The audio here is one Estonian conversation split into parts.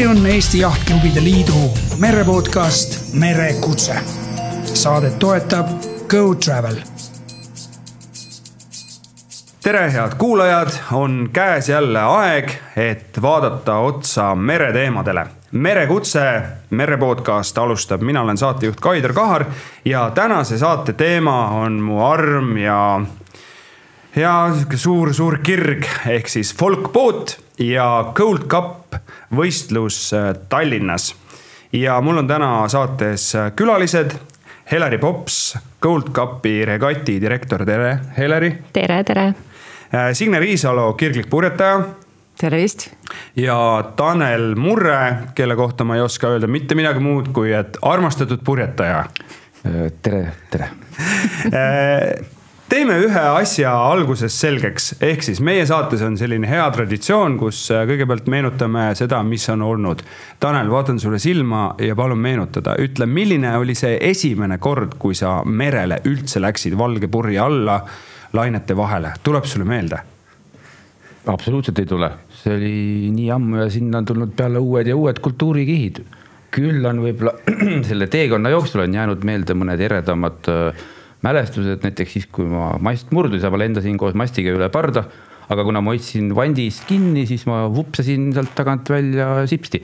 see on Eesti Jahtklubide Liidu merepodcast Merekutse. saadet toetab Go Travel. tere, head kuulajad, on käes jälle aeg, et vaadata otsa mereteemadele. merekutse, merepodcast alustab, mina olen saatejuht Kaido Kahar ja tänase saate teema on mu arm ja ja sihuke suur-suur kirg ehk siis folkboot ja Gold Cup võistlus äh, Tallinnas. ja mul on täna saates äh, külalised. Heleri Pops, Gold Cupi regati direktor, tere, Heleri. tere, tere. Äh, Signe Riisalo, kirglik purjetaja. tervist. ja Tanel Murre, kelle kohta ma ei oska öelda mitte midagi muud, kui et armastatud purjetaja. tere, tere teeme ühe asja alguses selgeks, ehk siis meie saates on selline hea traditsioon, kus äh, kõigepealt meenutame seda, mis on olnud. Tanel, vaatan sulle silma ja palun meenutada, ütle, milline oli see esimene kord, kui sa merele üldse läksid valge purje alla lainete vahele, tuleb sulle meelde? absoluutselt ei tule, see oli nii ammu ja sinna on tulnud peale uued ja uued kultuurikihid. küll on võib-olla selle teekonna jooksul on jäänud meelde mõned eredamad äh, mälestused näiteks siis, kui ma mast murdus ja ma lendasin koos mastiga üle parda. aga kuna ma hoidsin vandist kinni, siis ma vupsasin sealt tagant välja sipsti.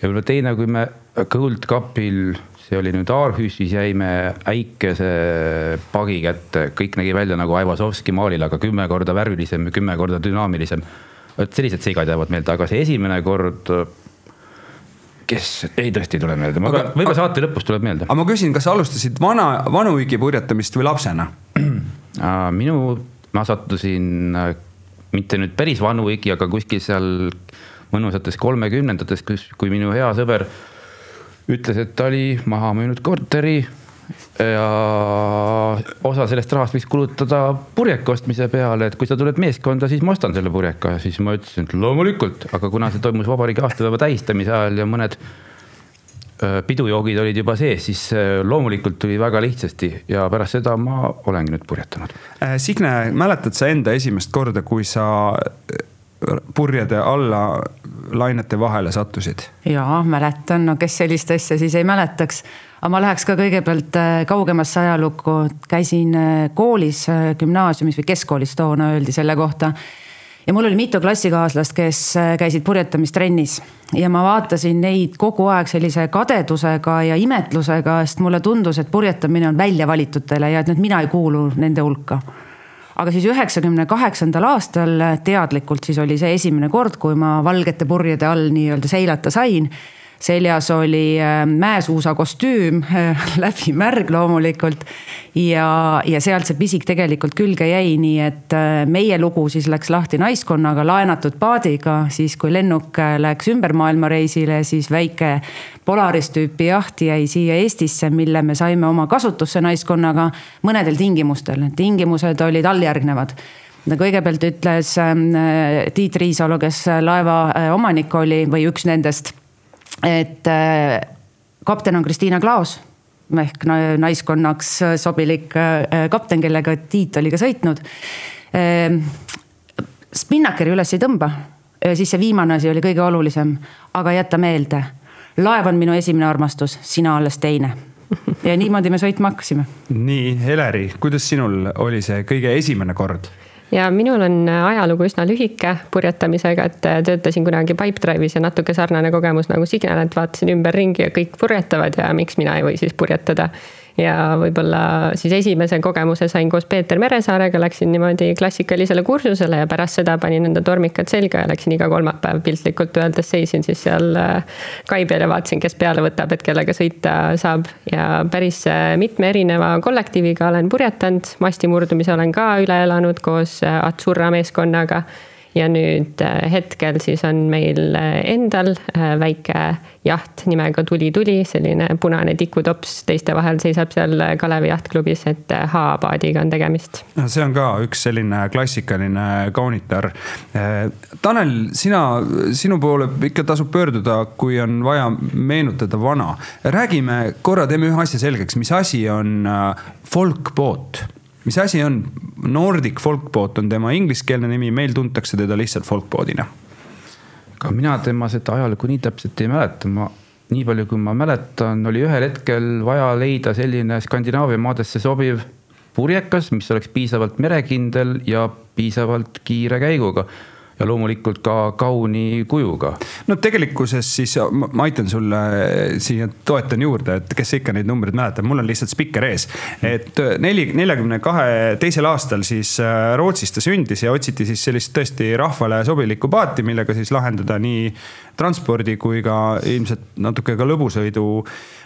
ja võib-olla teine, kui me Gold Cupil, see oli nüüd Aarhüsis, jäime äikese pagi kätte, kõik nägi välja nagu Aivazovski maalil, aga kümme korda värvilisem ja kümme korda dünaamilisem. vot sellised seigad jäävad meelde, aga see esimene kord kes, ei tõesti ei tule meelde, ma pean, võib-olla saate lõpus tuleb meelde. aga ma küsin, kas sa alustasid vana, vanuigi purjetamist või lapsena? minu, ma sattusin äh, mitte nüüd päris vanuigi, aga kuskil seal mõnusates kolmekümnendates, kus, kui minu hea sõber ütles, et ta oli maha müünud korteri ja osa sellest rahast võiks kulutada purjeka ostmise peale, et kui sa tuled meeskonda, siis ma ostan selle purjeka. Ja siis ma ütlesin, et loomulikult, aga kuna see toimus vabariigi aastapäeva tähistamise ajal ja mõned pidujoogid olid juba sees, siis loomulikult tuli väga lihtsasti. Ja pärast seda ma olengi nüüd purjetanud. Äh, Signe, mäletad sa enda esimest korda, kui sa purjede alla lainete vahele sattusid? jaa, mäletan, no kes sellist asja siis ei mäletaks aga ma läheks ka kõigepealt äh, kaugemasse ajalukku, käisin äh, koolis, äh, gümnaasiumis või keskkoolis toona öeldi selle kohta. ja mul oli mitu klassikaaslast, kes käisid purjetamistrennis. Ja ma vaatasin neid kogu aeg sellise kadedusega ja imetlusega, sest mulle tundus, et purjetamine on välja valitutele ja et nüüd mina ei kuulu nende hulka. Aga siis üheksakümne kaheksandal aastal teadlikult siis oli see esimene kord, kui ma valgete purjede all nii-öelda seilata sain seljas oli äh, mäesuusakostüüm, läbi märg loomulikult. ja, ja sealt see pisik tegelikult külge jäi, nii et äh, meie lugu siis läks lahti naiskonnaga laenatud paadiga, siis kui lennuk äh, läks ümber maailmareisile, siis väike Polaris tüüpi jaht jäi siia Eestisse, mille me saime oma kasutusse naiskonnaga mõnedel tingimustel, tingimused olid alljärgnevad. Kõigepealt ütles ähm, Tiit Riisalo, kes laeva omanik oli või üks nendest et äh, kapten on Kristiina Klaos ehk naiskonnaks sobilik äh, kapten, kellega Tiit oli ka sõitnud. Ähm, spinnakeri üles ei tõmba, siis see viimane asi oli kõige olulisem, aga jäta meelde, laev on minu esimene armastus, sina alles teine ja niimoodi me sõitma hakkasime. nii, Heleri, kuidas sinul oli see kõige esimene kord? Ja minul on ajalugu üsna lühike purjetamisega, et äh, töötasin kunagi Pipedrive'is ja natuke sarnane kogemus nagu Signal, et vaatasin ümberringi ja kõik purjetavad ja miks mina ei või siis purjetada ja võib-olla siis esimese kogemuse sain koos Peeter Meresaarega, läksin niimoodi klassikalisele kursusele ja pärast seda panin enda tormikad selga ja läksin iga kolmapäev piltlikult öeldes seisin siis seal äh, kai peal ja vaatasin, kes peale võtab, et kellega sõita saab. ja päris äh, mitme erineva kollektiiviga olen purjetanud, masti murdumise olen ka üle elanud koos äh, Atsurra meeskonnaga ja nüüd äh, hetkel siis on meil äh, endal äh, väike jaht nimega Tuli tuli, selline punane tikutops, teiste vahel seisab seal Kalevi jahtklubis, et H-paadiga on tegemist. see on ka üks selline klassikaline kaunitar. Tanel, sina, sinu poole ikka tasub pöörduda, kui on vaja meenutada vana. räägime korra, teeme ühe asja selgeks, mis asi on folkboot mis asi on? Nordic Folkboat on tema ingliskeelne nimi, meil tuntakse teda lihtsalt folkboodina. aga mina tema seda ajalugu nii täpselt ei mäleta, ma nii palju, kui ma mäletan, oli ühel hetkel vaja leida selline Skandinaavia maadesse sobiv purjekas, mis oleks piisavalt merekindel ja piisavalt kiire käiguga ja loomulikult ka kauni kujuga. no tegelikkuses siis ma aitan sulle siia, toetan juurde, et kes ikka neid numbreid mäletab, mul on lihtsalt spikker ees. et neli, neljakümne kahe teisel aastal siis äh, Rootsis ta sündis ja otsiti siis sellist tõesti rahvale sobilikku paati, millega siis lahendada nii transpordi kui ka ilmselt natuke ka lõbusõidu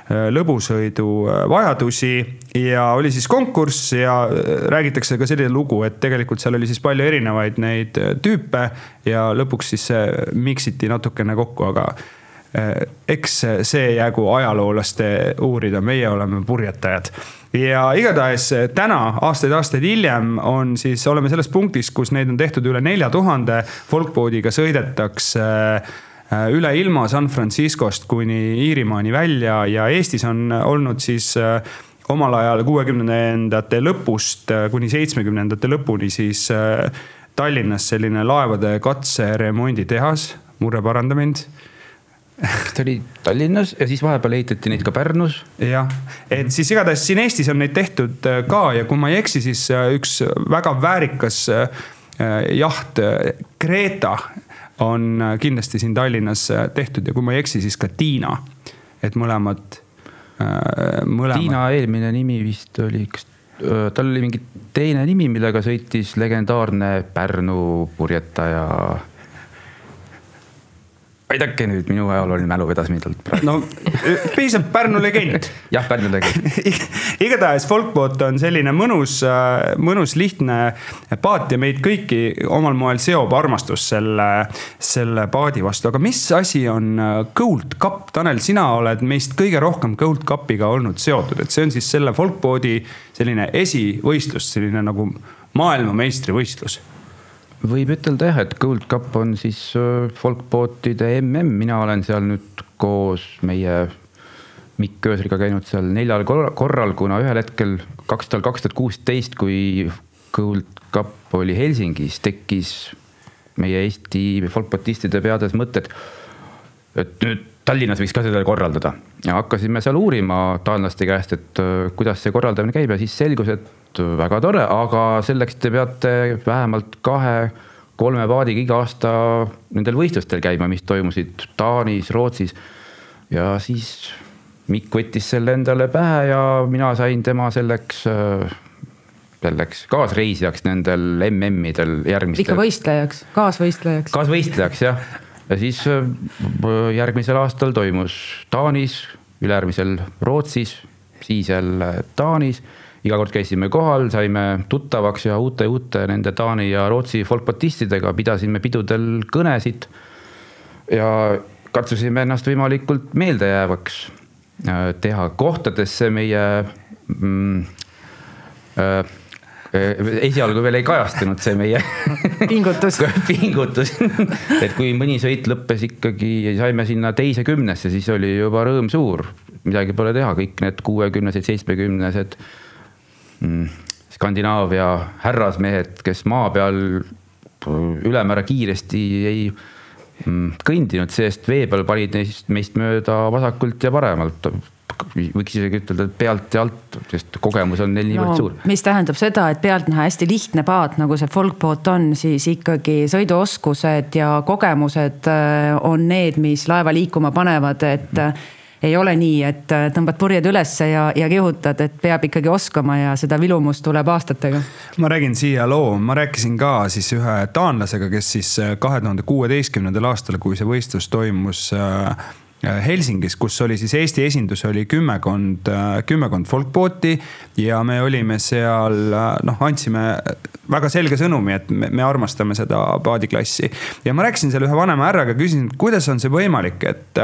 Äh, lõbusõidu äh, vajadusi ja oli siis konkurss ja äh, räägitakse ka selline lugu, et tegelikult seal oli siis palju erinevaid neid tüüpe ja lõpuks siis mix iti natukene kokku, aga eks see jäägu ajaloolaste uurida, meie oleme purjetajad. ja igatahes täna, aastaid-aastaid hiljem, on siis, oleme selles punktis, kus neid on tehtud üle nelja tuhande, folkboadiga sõidetakse Äh, üle ilma San Franciscost kuni Iirimaani välja ja Eestis on olnud siis äh, omal ajal kuuekümnendate lõpust äh, kuni seitsmekümnendate lõpuni siis Tallinnas selline laevade katseremonditehas, Murre paranda mind ta oli Tallinnas ja siis vahepeal ehitati neid ka Pärnus. jah, et siis igatahes siin Eestis on neid tehtud ka ja kui ma ei eksi, siis üks väga väärikas jaht, Kreeta on äh, kindlasti siin Tallinnas äh, tehtud ja kui ma ei eksi, siis ka Tiina. et mõlemad, äh, mõlemad. Tiina eelmine nimi vist oli, kas tal oli mingi teine nimi, millega sõitis legendaarne Pärnu purjetaja aidake nüüd, minu ajalooline mälu vedas mind alt praegu. no piisab Pärnu legend. jah, Pärnu legend. Igatahes Folkboat on selline mõnus, äh, mõnus lihtne paat ja meid kõiki omal moel seob armastus selle, selle paadi vastu, aga mis asi on äh, Gold Cup, Tanel, sina oled meist kõige rohkem Gold Cupiga olnud seotud, et see on siis selle Folkboadi selline esivõistlus, selline nagu maailmameistrivõistlus võib ütelda jah, et Gold Cup on siis äh, folkboatide mm, mina olen seal nüüd koos meie Mikk Öösriga käinud seal neljal korral, kuna ühel hetkel kaks tuhat, kaks tuhat kuusteist, kui Gold Cup oli Helsingis, tekkis meie Eesti folkboatistide peades mõte, et, et nüüd Tallinnas võiks ka seda korraldada ja hakkasime seal uurima taanlaste käest, et äh, kuidas see korraldamine käib ja siis selgus, et väga tore, aga selleks te peate vähemalt kahe-kolme paadiga iga aasta nendel võistlustel käima, mis toimusid Taanis, Rootsis. ja siis Mikk võttis selle endale pähe ja mina sain tema selleks äh, selleks kaasreisijaks nendel MM-idel järgmistel. ikka võistlejaks, kaasvõistlejaks. kaasvõistlejaks jah ja siis äh, järgmisel aastal toimus Taanis, ülejärgmisel Rootsis, siis jälle Taanis. iga kord käisime kohal, saime tuttavaks ja uute, uute nende Taani ja Rootsi folkbatistidega, pidasime pidudel kõnesid. ja katsusime ennast võimalikult meeldejäävaks äh, teha kohtadesse meie mm, Äh, esialgu veel ei kajastunud see meie pingutus. Pingutus. Et kui mõni sõit lõppes ikkagi, saime sinna teise kümnesse, siis oli juba rõõm suur. midagi pole teha, kõik need kuuekümnesed, seitsmekümnesed mm, Skandinaavia härrasmehed, kes maa peal ülemäära kiiresti ei mm, kõndinud, sest vee peal panid neist, meist mööda vasakult ja paremalt võiks isegi ütelda, et pealt ja alt, sest kogemus on neil niivõrd no, suur. mis tähendab seda, et pealtnäha hästi lihtne paat, nagu see folkboat on, siis ikkagi sõiduoskused ja kogemused äh, on need, mis laeva liikuma panevad, et äh, ei ole nii, et äh, tõmbad purjed ülesse ja, ja kihutad, et peab ikkagi oskama ja seda vilumust tuleb aastatega. ma räägin siia loo, ma rääkisin ka siis ühe taanlasega, kes siis kahe tuhande kuueteistkümnendal aastal, kui see võistlus toimus Äh, Helsingis, kus oli siis Eesti esindus oli kümmekond, äh, kümmekond folkbooti ja me olime seal, äh, noh, andsime väga selge sõnumi, et me, me armastame seda paadiklassi. ja ma rääkisin seal ühe vanema härraga, küsisin, kuidas on see võimalik, et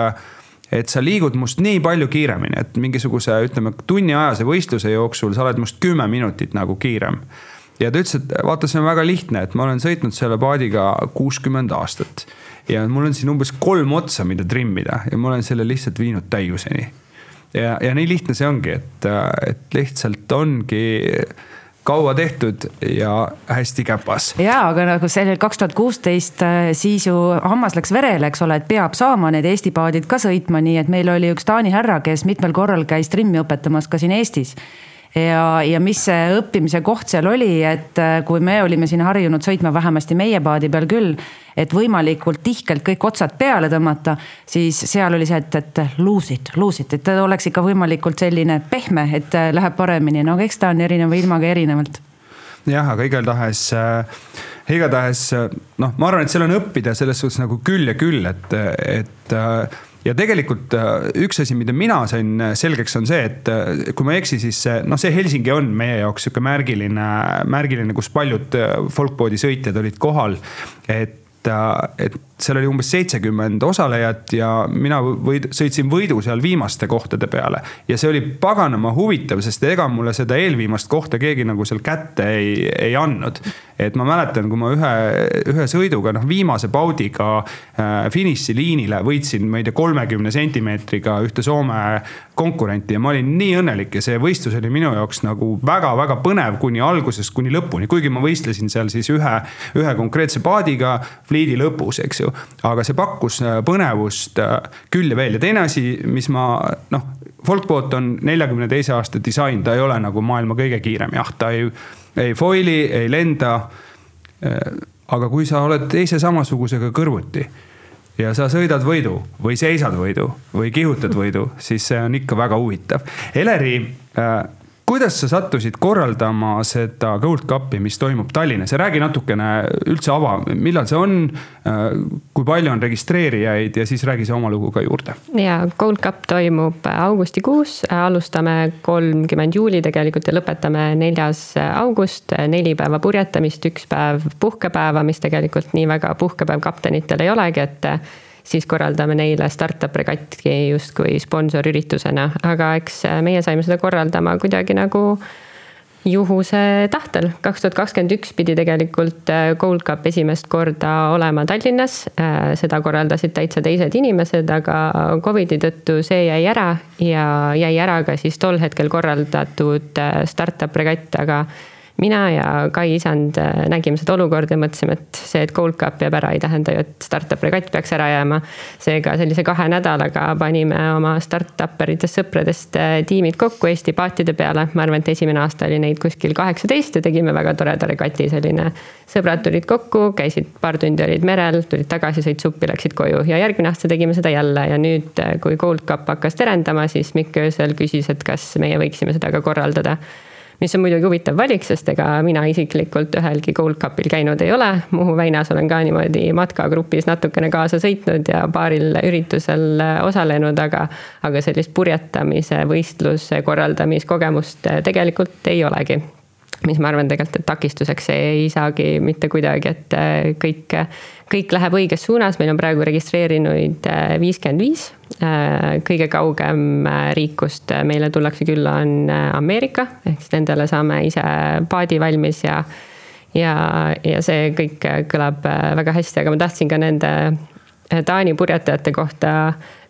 et sa liigud must nii palju kiiremini, et mingisuguse, ütleme, tunniajase võistluse jooksul sa oled must kümme minutit nagu kiirem ja ta ütles, et vaata, see on väga lihtne, et ma olen sõitnud selle paadiga kuuskümmend aastat ja mul on siin umbes kolm otsa, mida trimmida ja ma olen selle lihtsalt viinud täiuseni. ja, ja nii lihtne see ongi, et, et lihtsalt ongi kaua tehtud ja hästi käpas. ja, aga nagu sellel kaks tuhat kuusteist, siis ju hammas läks verele, eks ole, et peab saama need Eesti paadid ka sõitma, nii et meil oli üks Taani härra, kes mitmel korral käis trimmi õpetamas ka siin Eestis ja, ja mis see õppimise koht seal oli, et äh, kui me olime siin harjunud sõitma vähemasti meie paadi peal küll, et võimalikult tihkelt kõik otsad peale tõmmata, siis seal oli see, et, et lose it, lose it, et ta oleks ikka võimalikult selline pehme, et äh, läheb paremini, no eks ta on erineva ilmaga erinevalt. Jah, aga igatahes äh,, igatahes noh, ma arvan, et seal on õppida selles suhtes nagu küll ja küll, et, et äh, ja tegelikult äh, üks asi, mida mina sain selgeks, on see, et äh, kui ma ei eksi, siis noh, see Helsingi on meie jaoks sihuke märgiline, märgiline, kus paljud äh, folkboadi sõitjad olid kohal. et, et seal oli umbes seitsekümmend osalejat ja mina võid, sõitsin võidu seal viimaste kohtade peale. ja see oli paganama huvitav, sest ega mulle seda eelviimast kohta keegi nagu seal kätte ei, ei andnud. et ma mäletan, kui ma ühe, ühe sõiduga, noh viimase paudiga äh, finišiliinile võitsin, ma ei tea, kolmekümne sentimeetriga ühte Soome konkurenti ja ma olin nii õnnelik ja see võistlus oli minu jaoks nagu väga-väga põnev kuni algusest kuni lõpuni, kuigi ma võistlesin seal siis ühe, ühe konkreetse paadiga fliidi lõpus, eks ju aga see pakkus äh, põnevust äh, küll ja veel ja teine asi, mis ma noh, Folkboat on neljakümne teise aasta disain, ta ei ole nagu maailma kõige kiirem jaht, ta ei, ei foili, ei lenda. Äh, aga kui sa oled teise samasugusega kõrvuti ja sa sõidad võidu või seisad võidu või kihutad võidu, siis see on ikka väga huvitav. Eleri kuidas sa sattusid korraldama seda Gold Cupi, mis toimub Tallinnas ja räägi natukene üldse ava, millal see on, kui palju on registreerijaid ja siis räägi see oma lugu ka juurde. ja Gold Cup toimub augustikuus, alustame kolmkümmend juuli tegelikult ja lõpetame neljas august, neli päeva purjetamist, üks päev puhkepäeva, mis tegelikult nii väga puhkepäev kaptenitel ei olegi, et siis korraldame neile startup regatti justkui sponsorüritusena, aga eks meie saime seda korraldama kuidagi nagu juhuse tahtel. kaks tuhat kakskümmend üks pidi tegelikult äh, Gold Cup esimest korda olema Tallinnas. Äh, seda korraldasid täitsa teised inimesed, aga Covidi tõttu see jäi ära ja jäi ära ka siis tol hetkel korraldatud äh, startup regatt, aga mina ja Kai isand äh, nägime seda olukorda ja mõtlesime, et see, et Gold Cup jääb ära, ei tähenda ju, et startup regatt peaks ära jääma. seega sellise kahe nädalaga panime oma startup eritest sõpradest äh, tiimid kokku Eesti paatide peale. ma arvan, et esimene aasta oli neid kuskil kaheksateist ja tegime väga toreda regati, selline. sõbrad tulid kokku, käisid paar tundi olid merel, tulid tagasi, sõid suppi, läksid koju ja järgmine aasta tegime seda jälle ja nüüd, äh, kui Gold Cup hakkas terendama, siis Mikk öösel küsis, et kas meie võiksime seda ka korraldada mis on muidugi huvitav valik, sest ega mina isiklikult ühelgi Gold Cupil käinud ei ole. Muhu väinas olen ka niimoodi matkagrupis natukene kaasa sõitnud ja paaril üritusel osalenud, aga, aga sellist purjetamise võistluse korraldamiskogemust tegelikult ei olegi mis ma arvan tegelikult, et takistuseks ei saagi mitte kuidagi, et kõik kõik läheb õiges suunas, meil on praegu registreerinuid äh, viiskümmend viis. Äh, kõige kaugem äh, riik, kust meile tullakse külla, on Ameerika, ehk siis nendele saame ise paadi valmis ja ja, ja see kõik kõlab väga hästi, aga ma tahtsin ka nende Taani purjetajate kohta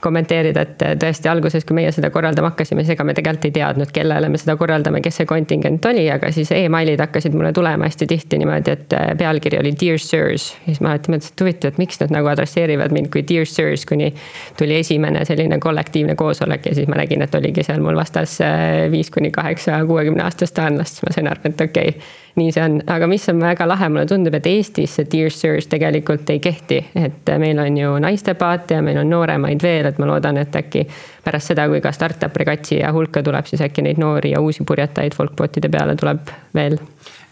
kommenteerida, et tõesti alguses, kui meie seda korraldama hakkasime, siis ega me tegelikult ei teadnud, kellele me seda korraldame, kes see kontingent oli, aga siis emailid hakkasid mulle tulema hästi tihti niimoodi, et pealkiri oli Dear Sirs. ja siis ma alati mõtlesin, et huvitav, et miks nad nagu adresseerivad mind kui Dear Sirs, kuni tuli esimene selline kollektiivne koosolek ja siis ma nägin, et oligi seal mul vastas äh, viis kuni kaheksa kuuekümne aastast taanlast, siis ma sain aru, et okei okay nii see on, aga mis on väga lahe, mulle tundub, et Eestis see Dear Sirs tegelikult ei kehti, et meil on ju naistepaate ja meil on nooremaid veel, et ma loodan, et äkki pärast seda, kui ka startup regatsi ja hulka tuleb, siis äkki neid noori ja uusi purjetajaid folkbotide peale tuleb veel.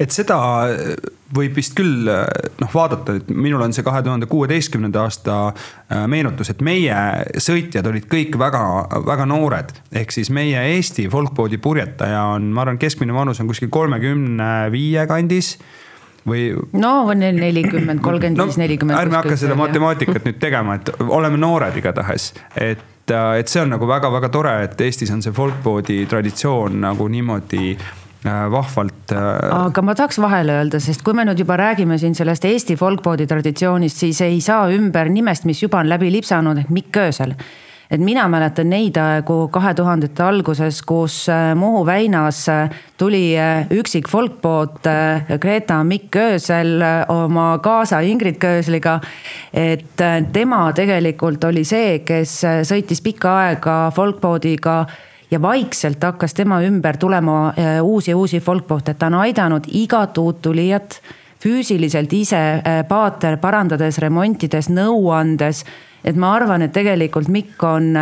Et seda võib vist küll noh vaadata, et minul on see kahe tuhande kuueteistkümnenda aasta äh, meenutus, et meie sõitjad olid kõik väga-väga noored. ehk siis meie Eesti folkboadi purjetaja on, ma arvan, keskmine vanus on kuskil kolmekümne viie kandis või. no nelikümmend, kolmkümmend viis, nelikümmend. ärme hakka seda matemaatikat nüüd tegema, et oleme noored igatahes, et et see on nagu väga-väga tore, et Eestis on see folkboadi traditsioon nagu niimoodi Äh, vahvalt. Äh, aga ma tahaks vahele öelda, sest kui me nüüd juba räägime siin sellest Eesti folkboadi traditsioonist, siis ei saa ümber nimest, mis juba on läbi lipsanud, ehk Mikk Öösel et mina mäletan neid aegu kahe tuhandete alguses, kus äh, Muhu väinas äh, tuli äh, üksik folkboot Greta Mikk Öösel oma kaasa Ingrid Köösliga. et tema tegelikult oli see, kes sõitis pikka aega folkboodiga ja vaikselt hakkas tema ümber tulema uusi ja uusi folkboote, ta on aidanud igat uut tulijat füüsiliselt ise paater parandades, remontides, nõu andes et ma arvan, et tegelikult Mikk on,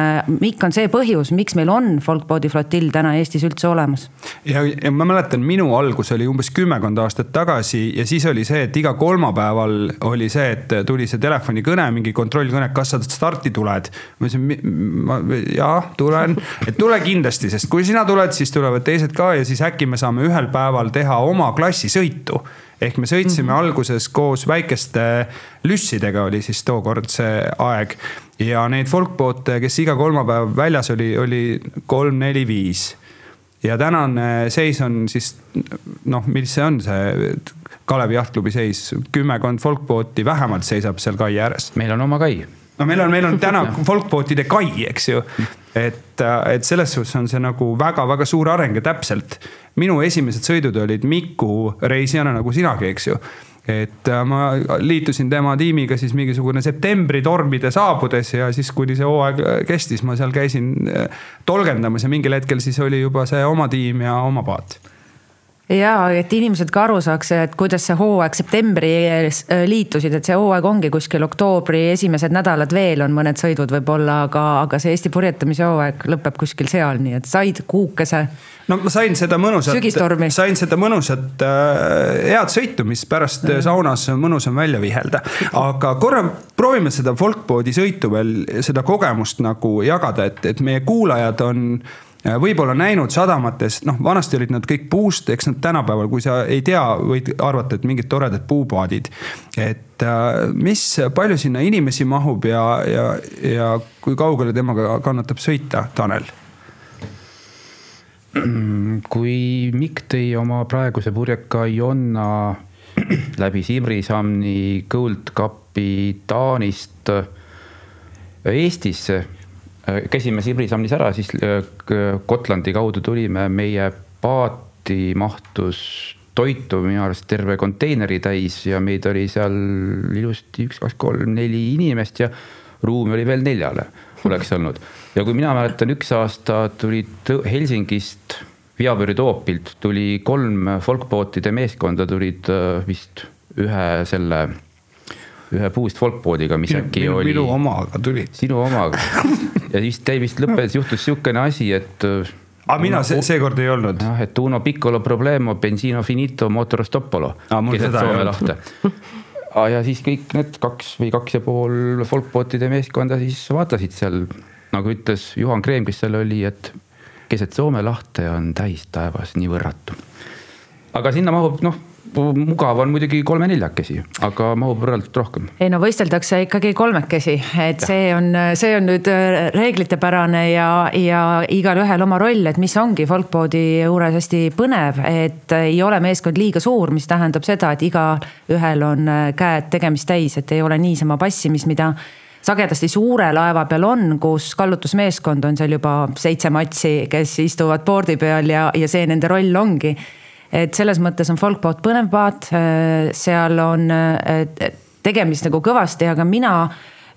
Mikk on see põhjus, miks meil on folkboadi flotill täna Eestis üldse olemas. ja, ja ma mäletan, minu algus oli umbes kümmekond aastat tagasi ja siis oli see, et iga kolmapäeval oli see, et tuli see telefonikõne, mingi kontrollkõne, kas sa starti tuled. ma ütlesin, jah, tulen, et tule kindlasti, sest kui sina tuled, siis tulevad teised ka ja siis äkki me saame ühel päeval teha oma klassisõitu ehk me sõitsime mm -hmm. alguses koos väikeste lüssidega oli siis tookord see aeg. Ja neid folkboote, kes iga kolmapäev väljas oli, oli kolm, neli, viis. ja tänane seis on siis noh, mis see on see Kalevi jahtklubi seis, kümmekond folkbooti vähemalt seisab seal kai ääres. meil on oma kai no meil on, meil on täna folkbootide kai, eks ju. et, et selles suhtes on see nagu väga-väga suur areng ja täpselt minu esimesed sõidud olid Miku reisijana nagu sinagi, eks ju et äh, ma liitusin tema tiimiga siis mingisugune septembri tormide saabudes ja siis, kuni see hooaeg kestis, ma seal käisin äh, tolgendamas ja mingil hetkel siis oli juba see oma tiim ja oma paat ja et inimesed ka aru saaks, et kuidas see hooaeg septembris äh, liitusid, et see hooaeg ongi kuskil oktoobri esimesed nädalad veel on mõned sõidud võib-olla, aga, aga see Eesti purjetamise hooaeg lõpeb kuskil seal, nii et said kuukese. no ma sain seda mõnusat, sain seda mõnusat äh, head sõitu, mis pärast mm. saunas mõnus on välja vihelda. aga korra proovime seda folkboadi sõitu veel, seda kogemust nagu jagada, et, et meie kuulajad on võib-olla näinud sadamates, noh, vanasti olid nad kõik puust, eks nad tänapäeval, kui sa ei tea, võid arvata, et mingid toredad puupaadid. et äh, mis, palju sinna inimesi mahub ja, ja, ja kui kaugele temaga kannatab sõita, Tanel? kui Mikk tõi oma praeguse purjeka Jonna läbi Simrisamni Cupi Taanist Eestisse Äh, käisime Sibrisamnis ära, siis äh, Gotlandi kaudu tulime, meie paati mahtus toitu minu arust terve konteineri täis ja meid oli seal ilusti üks, kaks, kolm, neli inimest ja ruumi oli veel neljale, oleks olnud. ja kui mina mäletan, üks aasta tulid Helsingist, Viabüri toopilt tuli kolm folkbootide meeskonda tulid äh, vist ühe selle ühe puust folkboodiga, mis minu, äkki minu, oli. minu omaga tuli. sinu omaga ja vist, teil vist lõppes, juhtus sihukene asi, et. aga mina see, seekord ei olnud. jah, et uno piccolo problemo, benzino finito, motor stopolo. keset Soome lahte ja siis kõik need kaks või kaks ja pool folkbootide meeskonda siis vaatasid seal, nagu ütles Juhan Kreem, kes seal oli, et keset Soome lahte on täis taevas nii võrratu. aga sinna mahub noh mugav on muidugi kolme-neljakesi, aga mahub võrreldatult rohkem. ei no võisteldakse ikkagi kolmekesi, et ja. see on, see on nüüd äh, reeglitepärane ja, ja igalühel oma roll, et mis ongi folkboadi juures hästi põnev, et ei ole meeskond liiga suur, mis tähendab seda, et igaühel on äh, käed tegemist täis, et ei ole niisama passimist, mida sagedasti suure laeva peal on, kus kallutusmeeskond on seal juba seitse matsi, kes istuvad board'i peal ja, ja see nende roll ongi et selles mõttes on folkboat põnev paat, äh, seal on äh, tegemist nagu kõvasti, aga mina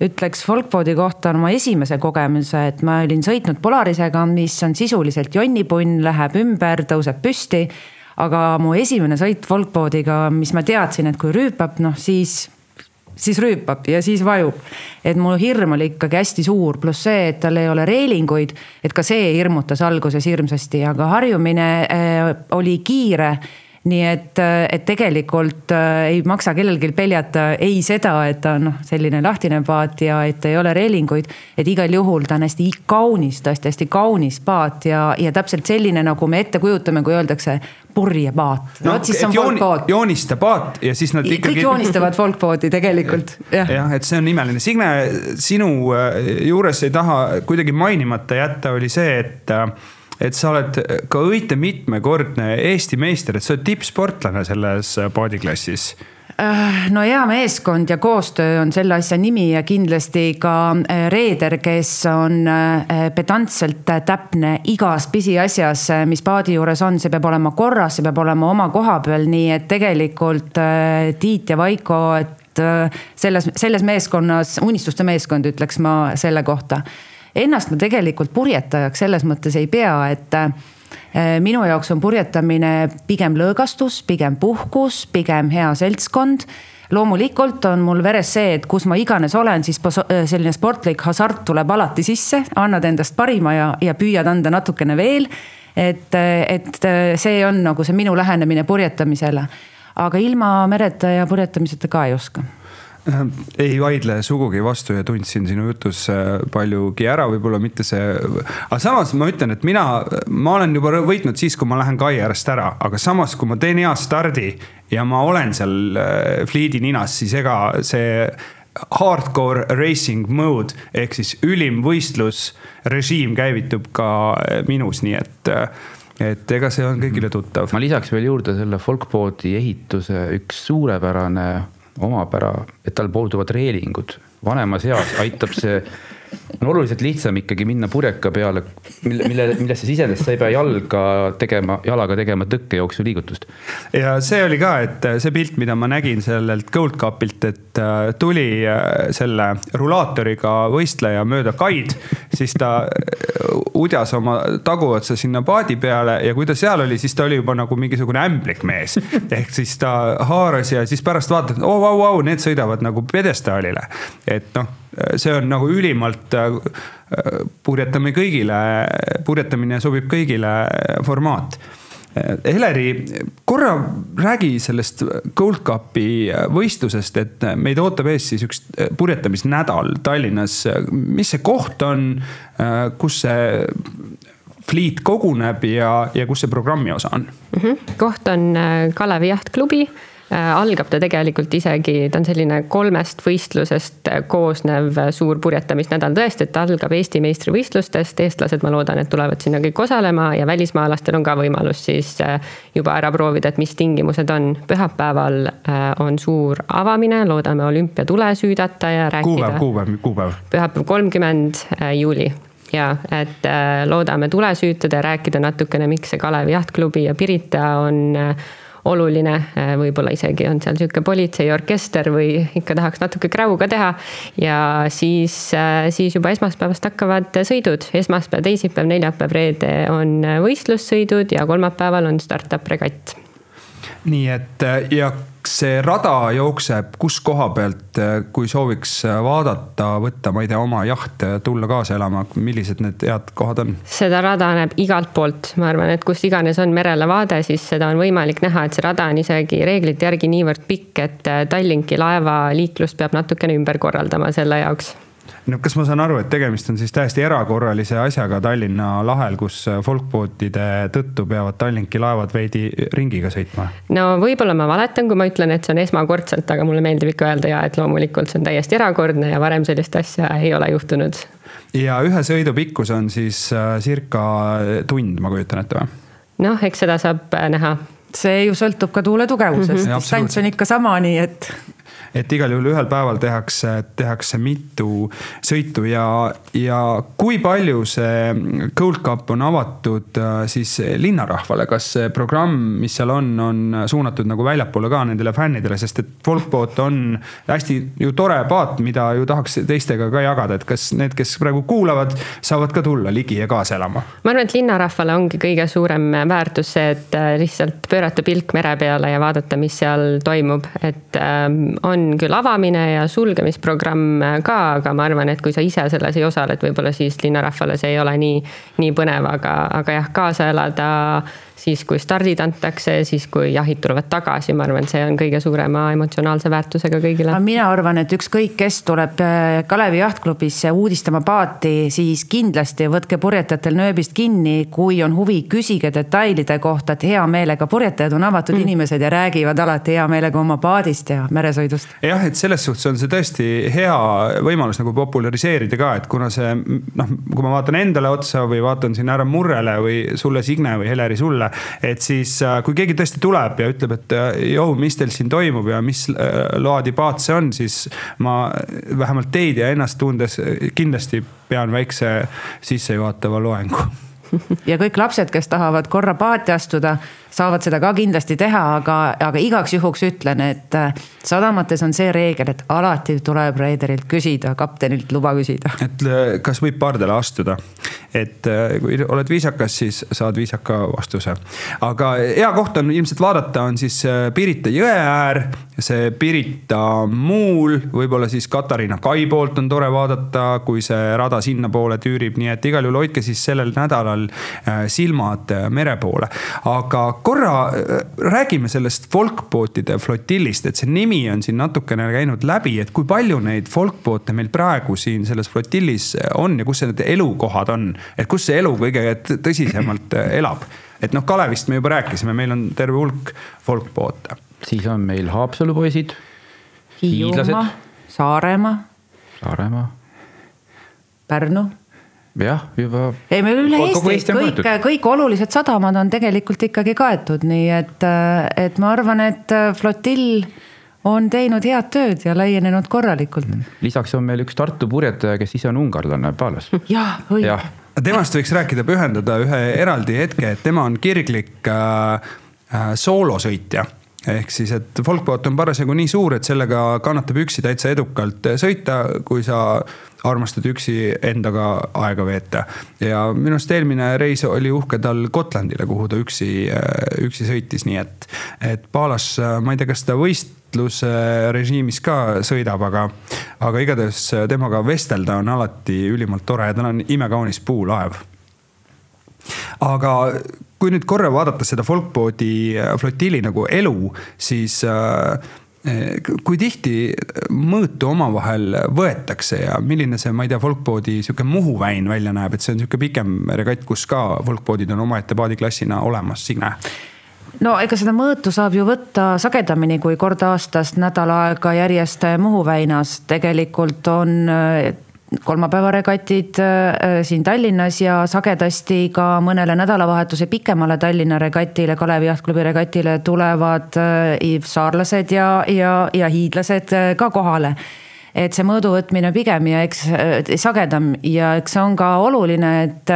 ütleks folkboadi kohta oma esimese kogemuse, et ma olin sõitnud Polarisega, mis on sisuliselt jonnipunn, läheb ümber, tõuseb püsti. aga mu esimene sõit folkboadiga, mis ma teadsin, et kui rüüpab, noh siis siis rüüpab ja siis vajub. et mu hirm oli ikkagi hästi suur, pluss see, et tal ei ole reelinguid, et ka see hirmutas alguses hirmsasti, aga harjumine äh, oli kiire nii et, äh, et tegelikult äh, ei maksa kellelgi peljata ei seda, et ta on noh, selline lahtine paat ja et ei ole reelinguid. et igal juhul ta on hästi kaunis, tõesti hästi kaunis paat ja, ja täpselt selline, nagu me ette kujutame, kui öeldakse purjepaat no,. vot siis on jooni, folkboot. joonista paat ja siis nad ikkagi. kõik joonistavad folkbooti tegelikult, jah. jah, et see on imeline. Signe, sinu äh, juures ei taha kuidagi mainimata jätta, oli see, et äh, et sa oled ka õite mitmekordne Eesti meister, et sa oled tippsportlane selles paadiklassis Äh, no hea meeskond ja koostöö on selle asja nimi ja kindlasti ka äh, reeder, kes on äh, pedantselt täpne igas pisiasjas, mis paadi juures on, see peab olema korras, see peab olema oma koha peal, nii et tegelikult Tiit ja Vaiko, et selles, selles meeskonnas, unistuste meeskond, ütleks ma selle kohta. Ennast ma tegelikult purjetajaks selles mõttes ei pea, et Äh, minu jaoks on purjetamine pigem lõõgastus, pigem puhkus, pigem hea seltskond loomulikult on mul veres see, et kus ma iganes olen, siis äh, selline sportlik hasart tuleb alati sisse, annad endast parima ja, ja püüad anda natukene veel. et, et see on nagu see minu lähenemine purjetamisele. aga ilma mereta ja purjetamiseta ka ei oska Äh, ei vaidle sugugi vastu ja tundsin sinu jutus äh, paljugi ära, võib-olla mitte see. aga samas ma ütlen, et mina, ma olen juba võitnud siis, kui ma lähen kai äärest ära, aga samas, kui ma teen hea stardi ja ma olen seal äh, fliidi ninas, siis ega see hardcore racing mode ehk siis ülim võistlusrežiim käivitub ka minus, nii et et ega see on kõigile tuttav. ma lisaks veel juurde selle folkboati ehituse üks suurepärane omapära, et tal puuduvad reelingud. vanemas eas aitab see on oluliselt lihtsam ikkagi minna purjeka peale, mille, mille, millesse sisenedes sa ei pea jalga tegema, jalaga tegema tõkkejooksu liigutust. ja see oli ka, et see pilt, mida ma nägin sellelt Gold Cupilt, et äh, tuli äh, selle rulaatoriga võistleja mööda kaid, siis ta äh, udjas oma taguotsa sinna paadi peale ja kui ta seal oli, siis ta oli juba nagu mingisugune ämblik mees. ehk siis ta haaras ja siis pärast vaatad, oo oh, vau, vau, need sõidavad nagu pjedestaalile. et noh see on nagu ülimalt, äh, purjetame kõigile, purjetamine sobib kõigile formaat. Heleri, korra räägi sellest Gold Cupi võistlusest, et meid ootab ees siis üks purjetamisnädal Tallinnas. mis see koht on, kus see fliit koguneb ja, ja kus see programmi osa on mm? -hmm. koht on Kalevi jahtklubi Äh, algab ta tegelikult isegi, ta on selline kolmest võistlusest koosnev suur purjetamisnädal tõesti, et ta algab Eesti meistrivõistlustest, eestlased, ma loodan, et tulevad sinna kõik osalema ja välismaalastel on ka võimalus siis äh, juba ära proovida, et mis tingimused on. pühapäeval äh, on suur avamine, loodame olümpiatule süüdata ja rääkida. kuupäev, kuupäev, kuupäev? pühapäev, kolmkümmend juuli ja et loodame tule süütada ja rääkida natukene, miks see Kalevi jahtklubi ja Pirita on oluline, äh, võib-olla isegi on seal sihuke politseiorkester või ikka tahaks natuke kräu ka teha. ja siis, äh, siis juba esmaspäevast hakkavad sõidud, esmaspäev, teisipäev, neljapäev, reede on võistlussõidud ja kolmapäeval on startup regatt. nii et ja see rada jookseb kus koha pealt, kui sooviks vaadata, võtta, ma ei tea, oma jaht, tulla kaasa elama, millised need head kohad on? seda rada näeb igalt poolt, ma arvan, et kus iganes on merele vaade, siis seda on võimalik näha, et see rada on isegi reeglite järgi niivõrd pikk, et Tallinki laevaliiklust peab natukene ümber korraldama selle jaoks no kas ma saan aru, et tegemist on siis täiesti erakorralise asjaga Tallinna lahel, kus folkbootide tõttu peavad Tallinki laevad veidi ringiga sõitma? no võib-olla ma valetan, kui ma ütlen, et see on esmakordselt, aga mulle meeldib ikka öelda ja et loomulikult see on täiesti erakordne ja varem sellist asja ei ole juhtunud. ja ühe sõidu pikkus on siis äh, circa tund, ma kujutan ette või? noh, eks seda saab äh, näha see ju sõltub ka tuule tugevusest mm, -hmm. distants on ikka sama, nii et et igal juhul ühel päeval tehakse, tehakse mitu sõitu ja, ja kui palju see Gold Cup on avatud äh, siis linnarahvale, kas see programm, mis seal on, on suunatud nagu väljapoole ka nendele fännidele, sest et folkboat on hästi ju tore paat, mida ju tahaks teistega ka jagada, et kas need, kes praegu kuulavad, saavad ka tulla ligi ja kaasa elama? ma arvan, et linnarahvale ongi kõige suurem väärtus see, et äh, lihtsalt pöörata pilk mere peale ja vaadata, mis seal toimub, et ähm, on on küll avamine ja sulgemisprogramm ka, aga ma arvan, et kui sa ise selles ei osale, et võib-olla siis linnarahvale see ei ole nii, nii põnev, aga, aga jah, kaasa elada siis kui stardid antakse, siis kui jahid tulevad tagasi, ma arvan, see on kõige suurema emotsionaalse väärtusega kõigile. mina arvan, et ükskõik, kes tuleb äh, Kalevi jahtklubisse uudistama paati, siis kindlasti võtke purjetajatel nööbist kinni, kui on huvi, küsige detailide kohta, et hea meelega, purjetajad on avatud mm. inimesed ja räägivad alati hea meelega oma paadist ja meresõidust. jah, et selles suhtes on see tõesti hea võimalus nagu populariseerida ka, et kuna see noh, kui ma vaatan endale otsa või vaatan siin härra Murrele või sulle, Signe või Heleri sulle et siis, kui keegi tõesti tuleb ja ütleb, et jõu, mis teil siin toimub ja mis laadi paat see on, siis ma vähemalt teid ja ennast tundes kindlasti pean väikse sissejuhatava loengu. Ja kõik lapsed, kes tahavad korra paati astuda, saavad seda ka kindlasti teha, aga, aga igaks juhuks ütlen, et äh, sadamates on see reegel, et alati tuleb reederilt küsida, kaptenilt luba küsida. et äh, kas võib pardale astuda, et äh, kui oled viisakas, siis saad viisaka vastuse. aga hea koht on ilmselt vaadata, on siis Pirita jõe äär, see Pirita muul, võib-olla siis Katariina kai poolt on tore vaadata, kui see rada sinnapoole tüürib, nii et igal juhul hoidke siis sellel nädalal silmad mere poole, aga korra äh, räägime sellest folkbootide flotillist, et see nimi on siin natukene käinud läbi, et kui palju neid folkboote meil praegu siin selles flotillis on ja kus need elukohad on, et kus see elu kõige tõsisemalt äh, elab? et noh, Kalevist me juba rääkisime, meil on terve hulk folkboote. siis on meil Haapsalu poisid. Hiiumaa, Saaremaa. Saaremaa. Pärnu jah, juba. ei, meil üle Eesti kõik, kõik olulised sadamad on tegelikult ikkagi kaetud, nii et, et ma arvan, et flotill on teinud head tööd ja laienenud korralikult. Mm. lisaks on meil üks Tartu purjetaja, kes ise on ungarlane, Paalas. jah, õige. temast võiks rääkida, pühendada ühe eraldi hetke, et tema on kirglik äh, äh, soolosõitja ehk siis, et folkboot on parasjagu nii suur, et sellega kannatab üksi täitsa edukalt sõita, kui sa armastad üksi endaga aega veeta. ja minu arust eelmine reis oli uhke tal Gotlandile, kuhu ta üksi, üksi sõitis, nii et, et Palas, ma ei tea, kas ta võistluse režiimis ka sõidab, aga, aga igatahes temaga vestelda on alati ülimalt tore ja tal on imekaunis puulaev aga kui nüüd korra vaadata seda folkboodi äh, flotilli nagu elu, siis äh, äh, kui tihti mõõtu omavahel võetakse ja milline see, ma ei tea, folkboodi sihuke Muhu väin välja näeb, et see on sihuke pikem regatt, kus ka folkboodid on omaette paadiklassina olemas, Signe? no ega seda mõõtu saab ju võtta sagedamini kui kord aastas nädal aega järjest Muhu väinas. tegelikult on kolmapäevaregatid äh, siin Tallinnas ja sagedasti ka mõnele nädalavahetuse pikemale Tallinna regatile, Kalevi Jahtklubi regatile tulevad äh, saarlased ja, ja, ja hiidlased äh, ka kohale et see mõõduvõtmine pigem ja eks sagedam ja eks see on ka oluline, et,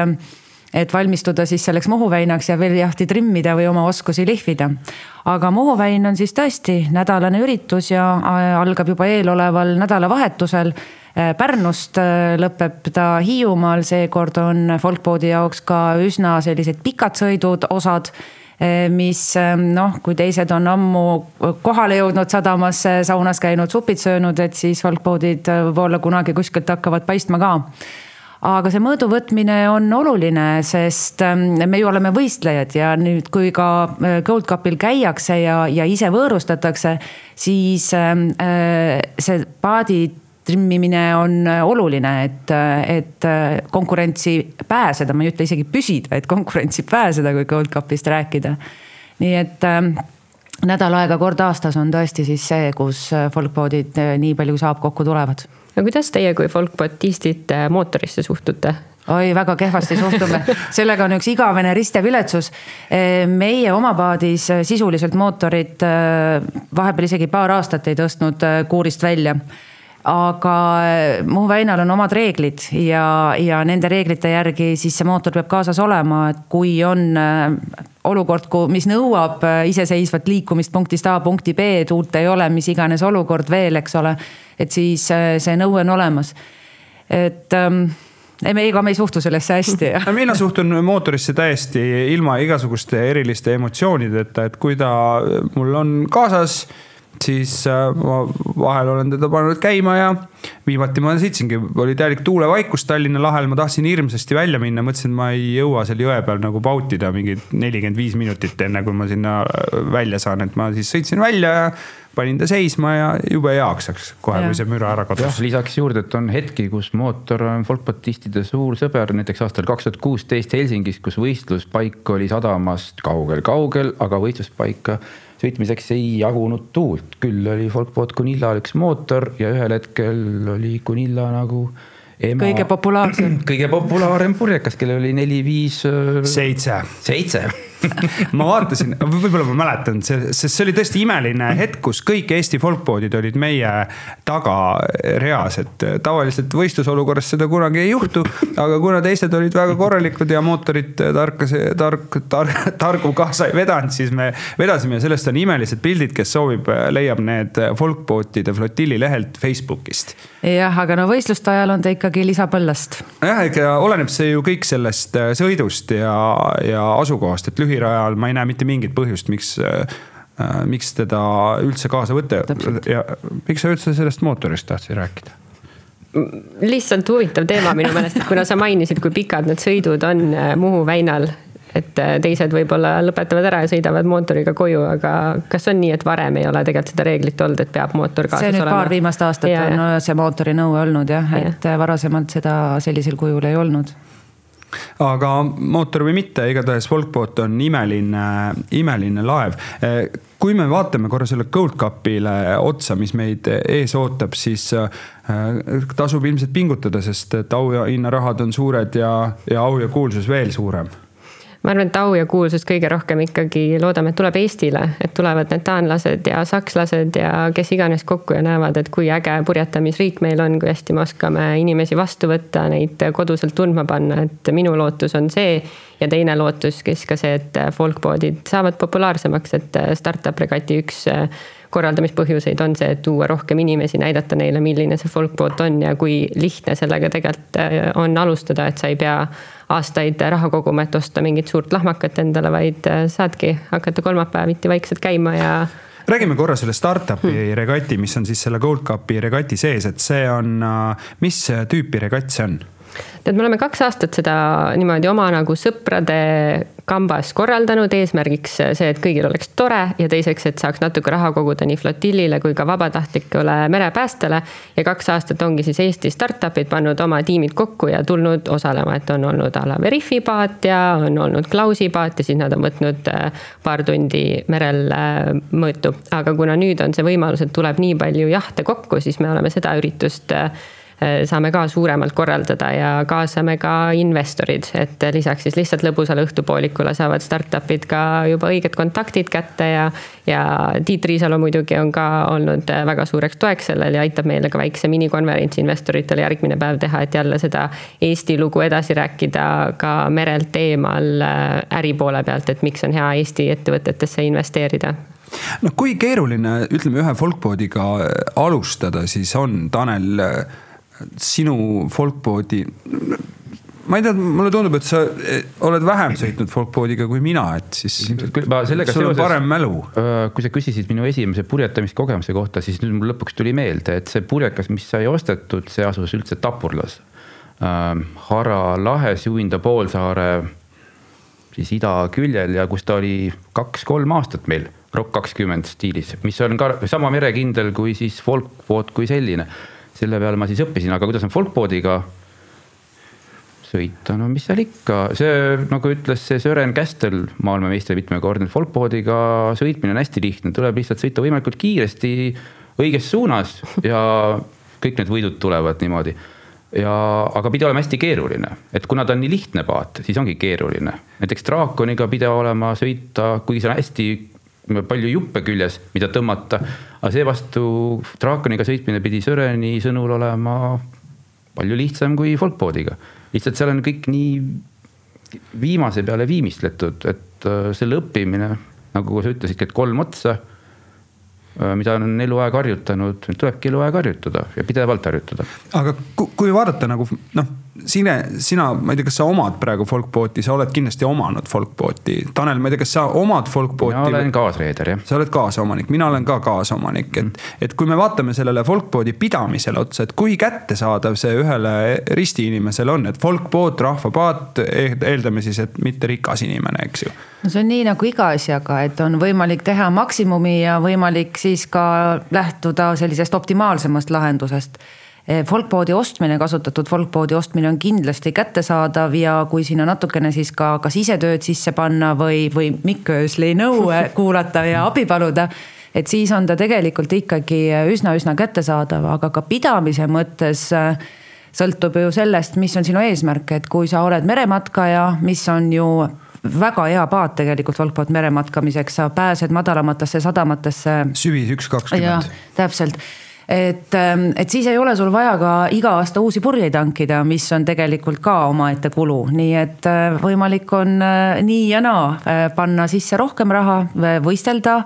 et valmistuda siis selleks Muhu väinaks ja veel jahti trimmida või oma oskusi lihvida. aga Muhu väin on siis tõesti nädalane üritus ja algab juba eeloleval nädalavahetusel Äh, Pärnust äh, lõpeb ta Hiiumaal, seekord on folkboodi jaoks ka üsna sellised pikad sõidud, osad äh, mis noh, kui teised on ammu kohale jõudnud sadamasse, saunas käinud, supid söönud, et siis folkboodid võib-olla kunagi kuskilt hakkavad paistma ka. Aga see mõõdu võtmine on oluline, sest me ju oleme võistlejad ja nüüd, kui ka Gold Cupil käiakse ja, ja ise võõrustatakse, siis see paadi trimmimine on äh, oluline, et, äh, et äh, konkurentsi pääseda, ma ei ütle isegi püsida, vaid konkurentsi pääseda, kui Gold Cupist rääkida. nii et nädal aega kord aastas on tõesti siis see, kus folkboodid nii palju saab kokku tulevad. no kuidas teie kui folkbotistid mootorisse suhtute? oi, väga kehvasti suhtume, sellega on üks igavene rist ja viletsus. meie oma paadis sisuliselt mootorit vahepeal isegi paar aastat ei tõstnud kuurist välja aga eh, Muhu väinal on omad reeglid ja, ja nende reeglite järgi siis see mootor peab kaasas olema, et kui on eh, olukord, mis nõuab eh, iseseisvat liikumist punktist A punkti B, tuult ei ole, mis iganes olukord veel, eks ole. et siis see nõue on olemas. et ehm, ei, me, ega me ei suhtu sellesse hästi no mina suhtun mootorisse täiesti ilma igasuguste eriliste emotsioonideta, et kui ta mul on kaasas siis äh, ma vahel olen teda pannud käima ja viimati ma sõitsingi, oli täielik tuulevaikus Tallinna lahel, ma tahtsin hirmsasti välja minna, mõtlesin, et ma ei jõua seal jõe peal nagu pautida mingi nelikümmend viis minutit, enne kui ma sinna äh, välja saan, et ma siis sõitsin välja ja panin ta seisma ja jube heaks läks kohe, kui see müra ära kadus. lisaks juurde, et on hetki, kus mootor on folkbotistide suur sõber, näiteks aastal kaks tuhat kuusteist Helsingis, kus võistluspaik oli sadamast kaugel-kaugel, aga võistluspaika sõitmiseks ei jagunud tuult, küll oli Folkboot Kunillal üks mootor ja ühel hetkel oli Kunilla nagu ema. kõige populaarsem. kõige populaarsem purjekas, kellel oli neli-viis. seitse. seitse ma vaatasin, võib-olla ma mäletan, see, sest see oli tõesti imeline hetk, kus kõik Eesti folkpoodid olid meie tagareas, et tavaliselt võistlusolukorras seda kunagi ei juhtu. aga kuna teised olid väga korralikud ja mootorit tarkas, tark, tark, targu kaasa ei vedanud, siis me vedasime ja sellest on imelised pildid, kes soovib, leiab need folkbootide flotilli lehelt Facebookist. jah, aga no võistluste ajal on ta ikkagi lisapõllast. jah, ega oleneb see ju kõik sellest sõidust ja, ja asukohast, et lühirajal ma ei näe mitte mingit põhjust, miks äh, miks teda üldse kaasa võtta ja miks sa üldse sellest mootorist tahtsid rääkida? lihtsalt huvitav teema minu meelest, et kuna sa mainisid, kui pikad need sõidud on äh, Muhu väinal, et äh, teised võib-olla lõpetavad ära ja sõidavad mootoriga koju, aga kas on nii, et varem ei ole tegelikult seda reeglit olnud, et peab mootor kaasas olema? see nüüd olema? paar viimast aastat ja, on ja. see mootori nõue olnud jah ja., et varasemalt seda sellisel kujul ei olnud aga mootor või mitte, igatahes Folkboat on imeline, imeline laev. kui me vaatame korra selle Gold Cupile otsa, mis meid ees ootab, siis äh, tasub ilmselt pingutada, sest et auhinnarahad on suured ja, ja au ja kuulsus veel suurem ma arvan, et au ja kuulsus kõige rohkem ikkagi loodame, et tuleb Eestile, et tulevad need taanlased ja sakslased ja kes iganes kokku ja näevad, et kui äge purjetamisriik meil on, kui hästi me oskame inimesi vastu võtta, neid koduselt tundma panna, et minu lootus on see. ja teine lootus, kes ka see, et folkboardid saavad populaarsemaks, et startup regati üks korraldamispõhjuseid on see, et tuua rohkem inimesi, näidata neile, milline see folkboat on ja kui lihtne sellega tegelikult on alustada, et sa ei pea aastaid raha koguma, et osta mingit suurt lahmakat endale, vaid äh, saadki hakata kolmapäeviti vaikselt käima ja räägime korra selle startup'i hmm. regati, mis on siis selle Gold Cupi regati sees, et see on, äh, mis tüüpi regatt see on? Tead, me oleme kaks aastat seda niimoodi oma nagu sõprade kambas korraldanud, eesmärgiks see, et kõigil oleks tore ja teiseks, et saaks natuke raha koguda nii flotillile kui ka vabatahtlikule merepäästele. ja kaks aastat ongi siis Eesti startup'id pannud oma tiimid kokku ja tulnud osalema, et on olnud a la Veriffi paat ja on olnud Klausi paat ja siis nad on võtnud äh, paar tundi merel äh, mõõtu. aga kuna nüüd on see võimalus, et tuleb nii palju jahte kokku, siis me oleme seda üritust äh, saame ka suuremalt korraldada ja kaasame ka investorid, et lisaks siis lihtsalt lõbusale õhtupoolikule saavad startup'id ka juba õiged kontaktid kätte ja. ja Tiit Riisalu muidugi on ka olnud äh, väga suureks toeks sellel ja aitab meile ka väikse minikonverentsi investoritele järgmine päev teha, et jälle seda Eesti lugu edasi rääkida ka merelt eemal äh, äri poole pealt, et miks on hea Eesti ettevõtetesse investeerida no kui keeruline, ütleme ühe folkboardiga alustada siis on, Tanel sinu folkboardi ma ei tea, mulle tundub, et sa eh, oled vähem sõitnud folkboardiga kui mina, et siis. sul on parem mälu. kui sa küsisid minu esimese purjetamiskogemuse kohta, siis nüüd mul lõpuks tuli meelde, et see purjekas, mis sai ostetud, see asus üldse Tapurlas äh,. Hara lahes Juhinda poolsaare siis idaküljel ja kus ta oli kaks-kolm aastat meil Rock kakskümmend stiilis, mis on ka sama merekindel kui siis folkboat kui selline selle peale ma siis õppisin, aga kuidas on folkboardiga sõita, no mis seal ikka, see nagu ütles see Sören Kästel, maailmameister mitmekordne, folkboardiga sõitmine on hästi lihtne, tuleb lihtsalt sõita võimalikult kiiresti õiges suunas ja kõik need võidud tulevad niimoodi. ja, aga pidi olema hästi keeruline, et kuna ta on nii lihtne paat, siis ongi keeruline. näiteks draakoniga pidi olema sõita, kuigi see on hästi palju juppe küljes, mida tõmmata. Aga seevastu draakoniga sõitmine pidi Söreni sõnul olema palju lihtsam kui folkboardiga. lihtsalt seal on kõik nii viimase peale viimistletud, et äh, selle õppimine, nagu sa ütlesidki, et kolm otsa Äh, mida on eluaeg harjutanud, tulebki eluaeg harjutada ja pidevalt harjutada. aga kui vaadata nagu noh, Signe, sina, ma ei tea, kas sa omad praegu folkbooti, sa oled kindlasti omanud folkbooti. Tanel, ma ei tea, kas sa omad folkbooti? mina olen kaasreeder, jah. sa oled kaasomanik, mina olen ka kaasomanik, et mm., et kui me vaatame sellele folkbooti pidamisele otsa, et kui kättesaadav see ühele ristiinimesele on, et folkboot, rahvapaat, eeldame siis, et mitte rikas inimene, eks ju. no see on nii nagu iga asjaga, et on võimalik teha maksimumi ja võimalik siis ka lähtuda sellisest optimaalsemast lahendusest eh, folkboardi ostmine, kasutatud folkboardi ostmine on kindlasti kättesaadav ja kui sinna natukene siis ka kas ise tööd sisse panna või, või Mikk Öösli nõu kuulata ja abi paluda. et siis on ta tegelikult ikkagi üsna-üsna kättesaadav, aga ka pidamise mõttes eh, sõltub ju sellest, mis on sinu eesmärk, et kui sa oled merematkaja, mis on ju väga hea paat tegelikult valgpaat merematkamiseks, sa pääsed madalamatesse sadamatesse. süvis üks kakskümmend. täpselt et, ähm, et siis ei ole sul vaja ka iga aasta uusi purjeid hankida, mis on tegelikult ka omaette kulu, nii et äh, võimalik on äh, nii ja naa äh, panna sisse rohkem raha, võistelda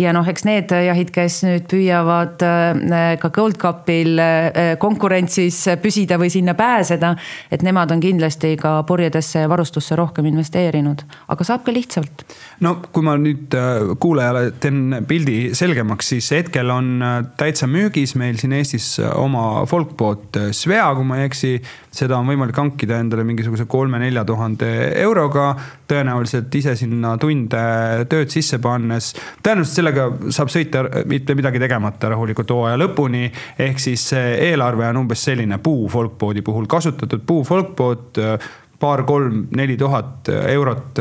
ja noh, eks need jahid, kes nüüd püüavad äh, ka Gold Cupil äh, konkurentsis püsida või sinna pääseda, et nemad on kindlasti ka purjedesse ja varustusse rohkem investeerinud, aga saab ka lihtsalt. no kui ma nüüd äh, kuulajale teen pildi selgemaks, siis hetkel on täitsa müügis meil siin Eestis oma folkboot Svea, kui ma ei eksi. seda on võimalik hankida endale mingisuguse kolme-nelja tuhande euroga, tõenäoliselt ise sinna tunde tööd sisse pannes, tõenäoliselt sellega saab sõita mitte midagi tegemata rahulikult hooaja lõpuni. ehk siis eelarve on umbes selline puu folkboodi puhul, kasutatud puu folkboot paar-kolm-neli tuhat eurot,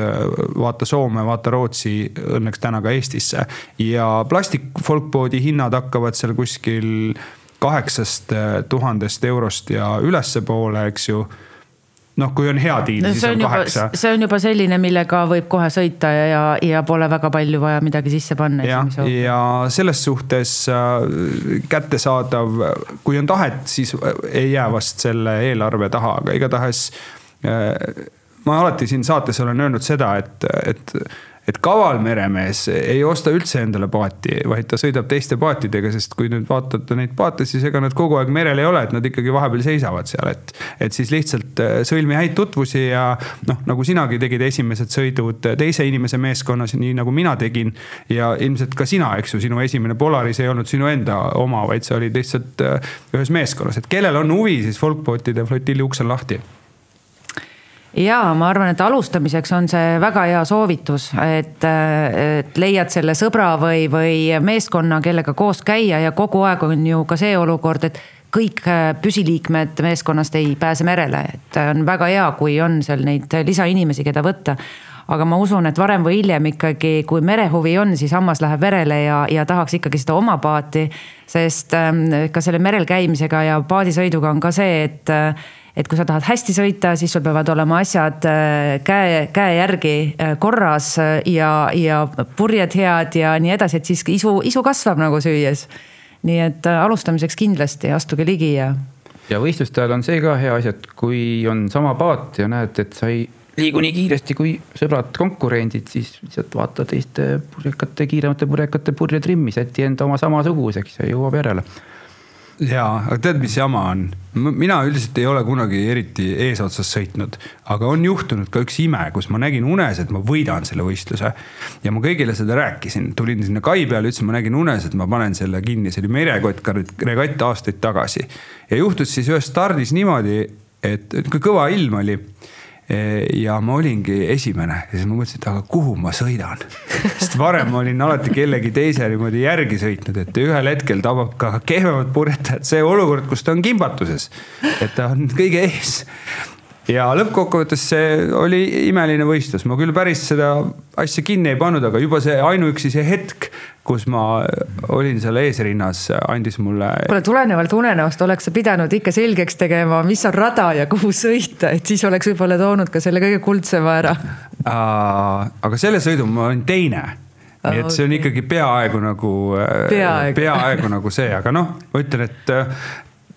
vaata Soome, vaata Rootsi, õnneks täna ka Eestisse. ja plastik folkboodi hinnad hakkavad seal kuskil kaheksast tuhandest eurost ja ülespoole, eks ju noh, kui on hea diil no,, siis on, on kaheksa. see on juba selline, millega võib kohe sõita ja, ja, ja pole väga palju vaja midagi sisse panna. ja, ja selles suhtes äh, kättesaadav, kui on tahet, siis äh, ei jää vast selle eelarve taha, aga igatahes äh, ma alati siin saates olen öelnud seda, et, et et kaval meremees ei osta üldse endale paati, vaid ta sõidab teiste paatidega, sest kui nüüd vaatad neid paate, siis ega nad kogu aeg merel ei ole, et nad ikkagi vahepeal seisavad seal, et. et siis lihtsalt äh, sõlmi häid tutvusi ja noh, nagu sinagi tegid esimesed sõidud teise inimese meeskonnas, nii nagu mina tegin. ja ilmselt ka sina, eks ju, sinu esimene Polaris ei olnud sinu enda oma, vaid sa olid lihtsalt äh, ühes meeskonnas, et kellel on huvi, siis folkbootide flotilli uks on lahti ja ma arvan, et alustamiseks on see väga hea soovitus, et, et leiad selle sõbra või, või meeskonna, kellega koos käia ja kogu aeg on ju ka see olukord, et kõik püsiliikmed meeskonnast ei pääse merele, et on väga hea, kui on seal neid lisainimesi, keda võtta aga ma usun, et varem või hiljem ikkagi, kui merehuvi on, siis hammas läheb verele ja, ja tahaks ikkagi seda oma paati. sest ähm, ka selle merel käimisega ja paadisõiduga on ka see, et et kui sa tahad hästi sõita, siis sul peavad olema asjad äh, käe, käe järgi äh, korras äh, ja, ja purjed head ja nii edasi, et siis isu, isu kasvab nagu süües. nii et alustamiseks kindlasti astuge ligi ja. ja võistluste ajal on see ka hea asi, et kui on sama paat ja näed, et sa ei liigu nii kiiresti kui sõbrad, konkurendid, siis lihtsalt vaata teiste purjekate, kiiremate purjekate purjetrimmi, säti enda oma samasuguseks ja jõuab järele jaa, aga tead, mis jama on? mina üldiselt ei ole kunagi eriti eesotsas sõitnud, aga on juhtunud ka üks ime, kus ma nägin unes, et ma võidan selle võistluse. ja ma kõigile seda rääkisin, tulin sinna kai peale, ütlesin, ma nägin unes, et ma panen selle kinni, see oli merekott regatt aastaid tagasi. ja juhtus siis ühes stardis niimoodi, et kõva ilm oli ja ma olingi esimene ja siis ma mõtlesin, et aga kuhu ma sõidan sest varem ma olin alati kellegi teise niimoodi järgi sõitnud, et ühel hetkel tabab ka kehvemat purjetajat see olukord, kus ta on kimbatuses. et ta on kõige ees ja lõppkokkuvõttes see oli imeline võistlus, ma küll päris seda asja kinni ei pannud, aga juba see ainuüksi see hetk, kus ma olin seal eesrinnas, andis mulle. kuule, tulenevalt unenäost oleks sa pidanud ikka selgeks tegema, mis on rada ja kuhu sõita, et siis oleks võib-olla toonud ka selle kõige kuldsema ära. aga selle sõidu ma olin teine nii et see on ikkagi peaaegu nagu, peaaegu, peaaegu nagu see, aga noh, ma ütlen, et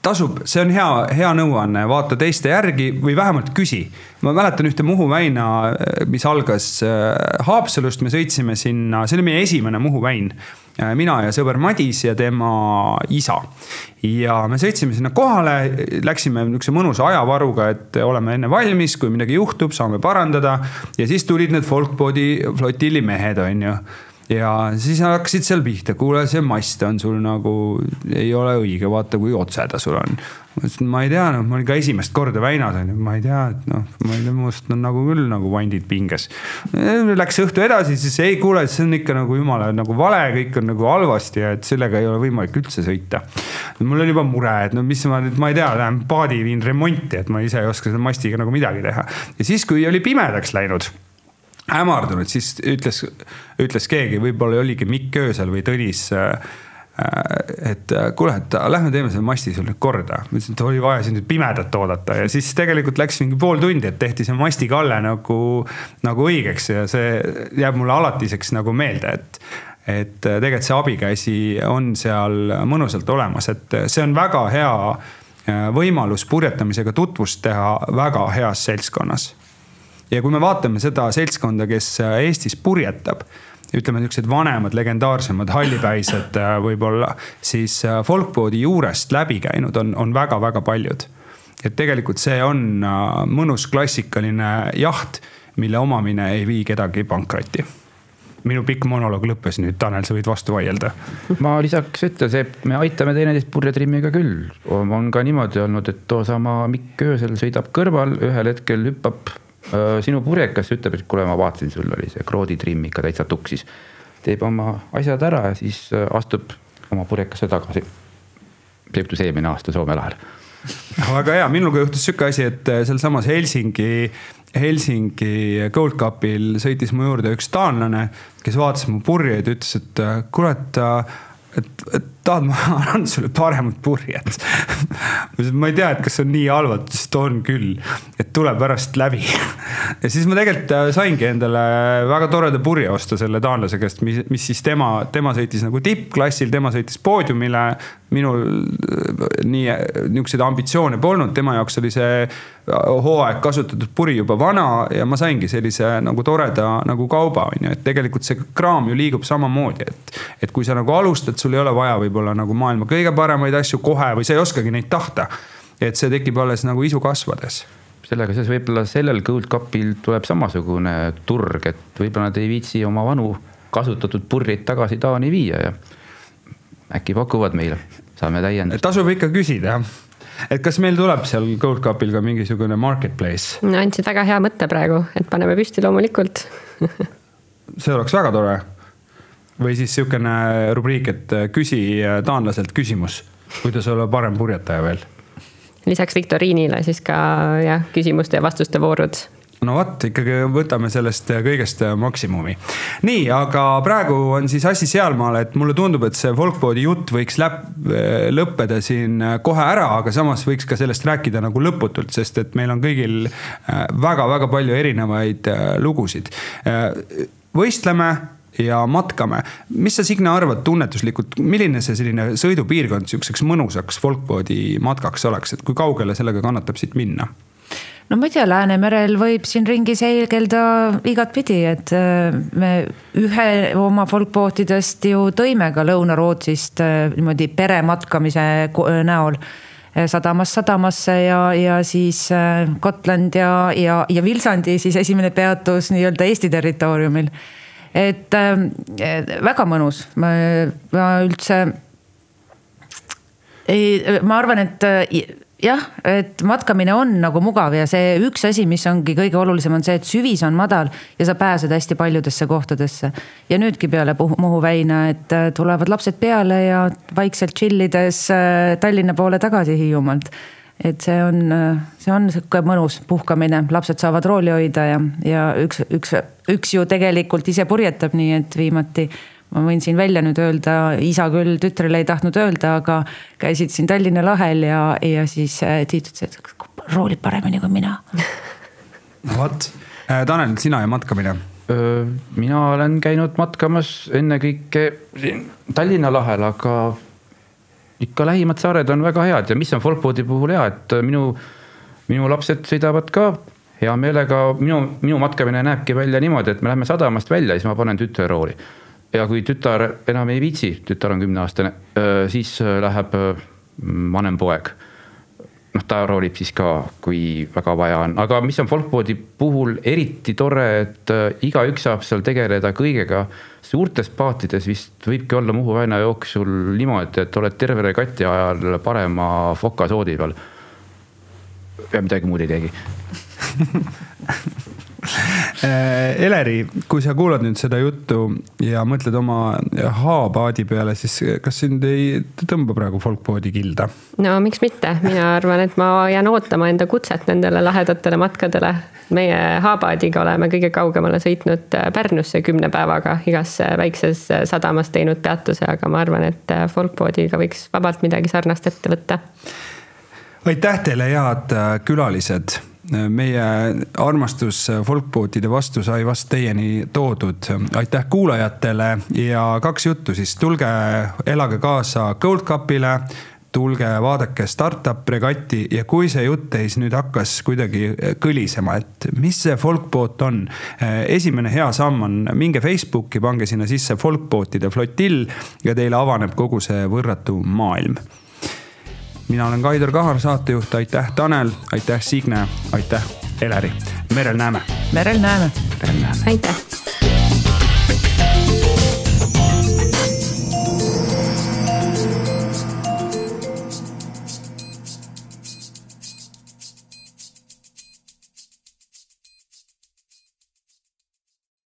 tasub, see on hea, hea nõuanne, vaata teiste järgi või vähemalt küsi. ma mäletan ühte Muhu väina, mis algas äh, Haapsalust, me sõitsime sinna, see oli meie esimene Muhu väin. Äh, mina ja sõber Madis ja tema isa. ja me sõitsime sinna kohale, läksime niisuguse mõnusa ajavaruga, et oleme enne valmis, kui midagi juhtub, saame parandada. ja siis tulid need folkboadi flotilli mehed, on ju ja siis hakkasid seal pihta, kuule, see mast on sul nagu, ei ole õige, vaata, kui otse ta sul on. ma ütlesin, ma ei tea, noh, ma olin ka esimest korda väinas on ju, ma ei tea, et noh, ma ei tea, must on nagu küll nagu vandid pinges. Läks õhtu edasi, siis ei kuule, see on ikka nagu jumala nagu vale, kõik on nagu halvasti ja et sellega ei ole võimalik üldse sõita. mul on juba mure, et no mis ma nüüd, ma ei tea, lähen paadi viin remonti, et ma ise ei oska selle mastiga nagu midagi teha. ja siis, kui oli pimedaks läinud hämardunud, siis ütles, ütles keegi, võib-olla oligi Mikk Öösel või Tõnis äh, et kuule, et lähme teeme selle masti sul nüüd korda. ma ütlesin, et oli vaja siin nüüd pimedat oodata ja siis tegelikult läks mingi pool tundi, et tehti see mastikalle nagu, nagu õigeks ja see jääb mulle alatiseks nagu meelde, et et tegelikult see abikäsi on seal mõnusalt olemas, et see on väga hea võimalus purjetamisega tutvust teha väga heas seltskonnas. Ja kui me vaatame seda seltskonda, kes Eestis purjetab ütleme, niisugused vanemad, legendaarsemad, hallipäised äh, võib-olla, siis äh, folkboard'i juurest läbi käinud on, on väga-väga paljud. et tegelikult see on äh, mõnus klassikaline jaht, mille omamine ei vii kedagi pankrotti minu pikk monoloog lõppes nüüd, Tanel, sa võid vastu vaielda. ma lisaks ütlen, see, me aitame teineteist purjetrimmiga küll. on ka niimoodi olnud, et toosama Mikk öösel sõidab kõrval, ühel hetkel hüppab Äh, sinu purjekas ütleb, et kuule, ma vaatasin, sul oli see krooditrimm ikka täitsa tuksis. teeb oma asjad ära ja siis astub oma purjekasse tagasi. see juhtus eelmine aasta Soome lahel väga hea, minuga juhtus sihuke asi, et sealsamas Helsingi, Helsingi Gold Cupil sõitis mu juurde üks taanlane, kes vaatas mu purjeid ütles, et et et, et tahad, ma annan sulle paremat purjet ma ei tea, et kas on nii halvad, siis on küll, et tule pärast läbi ja siis ma tegelikult äh, saingi endale väga toreda purje osta selle taanlase käest, mis, mis siis tema, tema sõitis nagu tippklassil, tema sõitis poodiumile. minul äh, nii, niisuguseid ambitsioone polnud, tema jaoks oli see äh, hooaeg kasutatud puri juba vana ja ma saingi sellise nagu toreda nagu kauba, on ju, et tegelikult see kraam ju liigub samamoodi, et. et kui sa nagu alustad, sul ei ole vaja võib-olla nagu maailma kõige paremaid asju kohe või sa ei oskagi neid tahta. et see tekib alles nagu isu kasvades sellega seoses võib-olla sellel Gold Cupil tuleb samasugune turg, et võib-olla nad ei viitsi oma vanu kasutatud purjeid tagasi Taani viia ja äkki pakuvad meile, saame täiendust. tasub ikka küsida jah et kas meil tuleb seal Gold Cupil ka mingisugune marketplace? no andsid väga hea mõtte praegu, et paneme püsti loomulikult see oleks väga tore. Või siis sihukene rubriik, et küsi taanlaselt küsimus, kuidas olla parem purjetaja veel lisaks viktoriinile siis ka jah, küsimuste ja vastuste voorud no vot, ikkagi võtame sellest kõigest maksimumi. nii, aga praegu on siis asi sealmaal, et mulle tundub, et see folkboard'i jutt võiks läp-, lõppeda siin kohe ära, aga samas võiks ka sellest rääkida nagu lõputult, sest et meil on kõigil väga-väga palju erinevaid lugusid. võistleme ja matkame. mis sa, Signe, arvad tunnetuslikult, milline see selline sõidupiirkond sihukeseks mõnusaks folkboard'i matkaks oleks, et kui kaugele sellega kannatab siit minna? no ma ei tea, Läänemerel võib siin ringi seigelda igatpidi, et äh, me ühe oma folkbootidest ju tõime ka Lõuna-Rootsist äh, niimoodi perematkamise näol sadamast sadamasse ja, ja siis Gotland ja, ja, ja Vilsandi siis esimene peatus nii-öelda Eesti territooriumil et äh, väga mõnus, ma, ma üldse ei, ma arvan, et äh, jah, et matkamine on nagu mugav ja see üks asi, mis ongi kõige olulisem, on see, et süvis on madal ja sa pääsed hästi paljudesse kohtadesse. ja nüüdki peale Muhu väina, et äh, tulevad lapsed peale ja vaikselt chill ides äh, Tallinna poole tagasi Hiiumaalt et see on, see on sihuke mõnus puhkamine, lapsed saavad rooli hoida ja, ja üks, üks, üks ju tegelikult ise purjetab, nii et viimati ma võin siin välja nüüd öelda, isa küll tütrele ei tahtnud öelda, aga käisid siin Tallinna lahel ja, ja siis äh, Tiit ütles, et roolib paremini kui mina. no vot, äh, Tanel, sina ja matkamine mina olen käinud matkamas ennekõike siin Tallinna lahel, aga ikka lähimad saared on väga head ja mis on folkboard'i puhul hea, et äh, minu, minu lapsed sõidavad ka hea meelega, minu, minu matkamine näebki välja niimoodi, et me läheme sadamast välja, siis ma panen tütre rooli. ja kui tütar enam ei viitsi, tütar on kümneaastane, äh, siis äh, läheb vanem poeg noh, ta roolib siis ka, kui väga vaja on, aga mis on folkboard'i puhul eriti tore, et igaüks saab seal tegeleda kõigega. Suurtes paatides vist võibki olla Muhu väina jooksul niimoodi, et oled terve regati ajal parema fokasoodi peal. ja midagi muud ei teegi. Äh, Eleri, kui sa kuulad nüüd seda juttu ja mõtled oma haapaadi peale, siis kas sind ei tõmba praegu folkpoodi kilda? no miks mitte, mina arvan, et ma jään ootama enda kutset nendele lahedatele matkadele. meie haapaadiga oleme kõige kaugemale sõitnud Pärnusse kümne päevaga, igas väikses sadamas teinud peatuse, aga ma arvan, et folkpoodiga võiks vabalt midagi sarnast ette võtta. aitäh teile, head külalised meie armastus folkbootide vastu sai vast teieni toodud. aitäh kuulajatele! Ja kaks juttu siis, tulge elage kaasa Gold Cupile. Tulge vaadake startup regati ja kui see jutt teis nüüd hakkas kuidagi kõlisema, et mis see folkboot on. esimene hea samm on, minge Facebooki, pange sinna sisse folkbootide flotill ja teile avaneb kogu see võrratu maailm mina olen Kaido Kahar, saatejuht, aitäh, Tanel, aitäh, Signe, aitäh, Eleri. merel näeme. merel näeme. merel näeme. aitäh